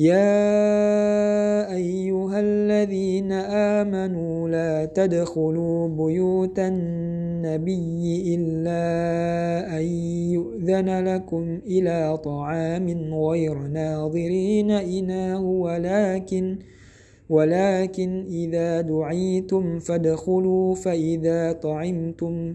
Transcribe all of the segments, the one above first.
يا أيها الذين آمنوا لا تدخلوا بيوت النبي إلا أن يؤذن لكم إلى طعام غير ناظرين إناه ولكن ولكن إذا دعيتم فادخلوا فإذا طعمتم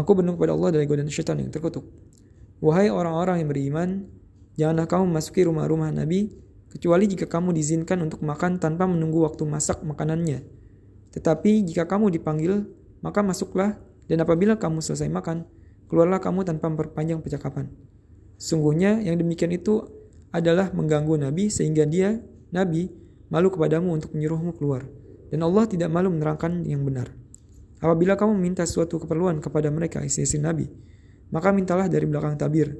Aku berlindung kepada Allah dari godaan syaitan yang terkutuk. Wahai orang-orang yang beriman, janganlah kamu memasuki rumah-rumah Nabi kecuali jika kamu diizinkan untuk makan tanpa menunggu waktu masak makanannya. Tetapi jika kamu dipanggil, maka masuklah dan apabila kamu selesai makan, keluarlah kamu tanpa memperpanjang percakapan. Sungguhnya yang demikian itu adalah mengganggu Nabi sehingga dia, Nabi, malu kepadamu untuk menyuruhmu keluar. Dan Allah tidak malu menerangkan yang benar. Apabila kamu meminta suatu keperluan kepada mereka istri-istri Nabi, maka mintalah dari belakang tabir.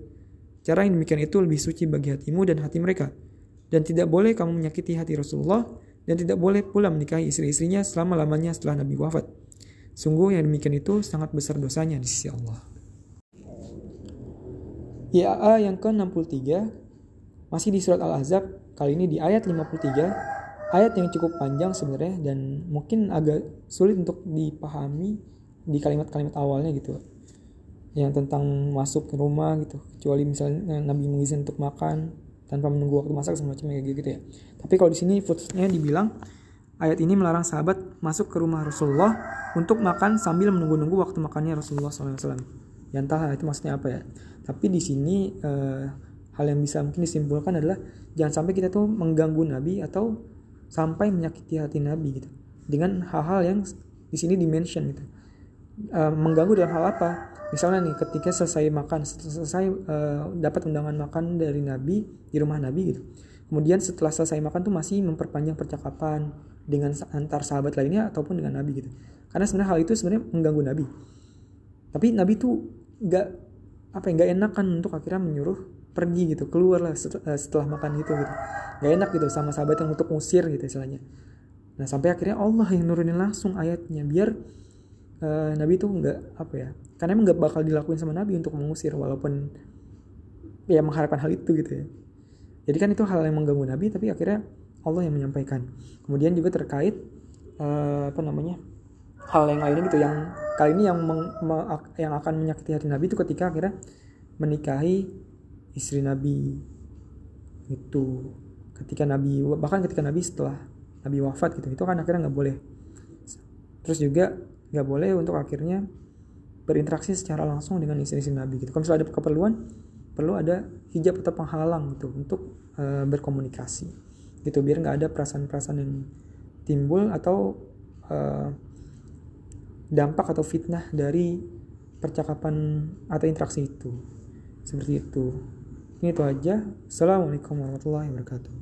Cara yang demikian itu lebih suci bagi hatimu dan hati mereka. Dan tidak boleh kamu menyakiti hati Rasulullah dan tidak boleh pula menikahi istri-istrinya selama-lamanya setelah Nabi wafat. Sungguh yang demikian itu sangat besar dosanya di sisi Allah. YAA yang ke-63 masih di surat Al-Ahzab, kali ini di ayat 53 ayat yang cukup panjang sebenarnya dan mungkin agak sulit untuk dipahami di kalimat-kalimat awalnya gitu. Yang tentang masuk ke rumah gitu. Kecuali misalnya Nabi mengizinkan untuk makan tanpa menunggu waktu masak semacamnya kayak gitu ya. Tapi kalau di sini footnote dibilang ayat ini melarang sahabat masuk ke rumah Rasulullah untuk makan sambil menunggu-nunggu waktu makannya Rasulullah SAW yang entah itu maksudnya apa ya. Tapi di sini eh, hal yang bisa mungkin disimpulkan adalah jangan sampai kita tuh mengganggu Nabi atau sampai menyakiti hati Nabi gitu. Dengan hal-hal yang di sini dimention gitu. Uh, mengganggu dalam hal apa? Misalnya nih ketika selesai makan selesai uh, dapat undangan makan dari Nabi di rumah Nabi gitu. Kemudian setelah selesai makan tuh masih memperpanjang percakapan dengan antar sahabat lainnya ataupun dengan Nabi gitu. Karena sebenarnya hal itu sebenarnya mengganggu Nabi. Tapi Nabi tuh nggak apa ya nggak enakan untuk akhirnya menyuruh pergi gitu keluar lah setelah, eh, setelah makan gitu gitu. Gak enak gitu sama sahabat yang untuk musir gitu istilahnya. Nah sampai akhirnya Allah yang nurunin langsung ayatnya biar uh, Nabi itu nggak apa ya karena emang nggak bakal dilakuin sama Nabi untuk mengusir walaupun ya mengharapkan hal itu gitu ya. Jadi kan itu hal yang mengganggu Nabi tapi akhirnya Allah yang menyampaikan. Kemudian juga terkait uh, apa namanya hal yang lainnya gitu yang kali ini yang meng, yang akan menyakiti hati Nabi itu ketika akhirnya menikahi istri Nabi. Itu. Ketika Nabi bahkan ketika Nabi setelah Nabi wafat gitu itu kan akhirnya nggak boleh. Terus juga nggak boleh untuk akhirnya berinteraksi secara langsung dengan istri-istri Nabi gitu. Kalau misalnya ada keperluan perlu ada hijab atau penghalang gitu untuk e, berkomunikasi gitu biar nggak ada perasaan-perasaan yang timbul atau e, dampak atau fitnah dari percakapan atau interaksi itu. Seperti itu ini itu aja. Assalamualaikum warahmatullahi wabarakatuh.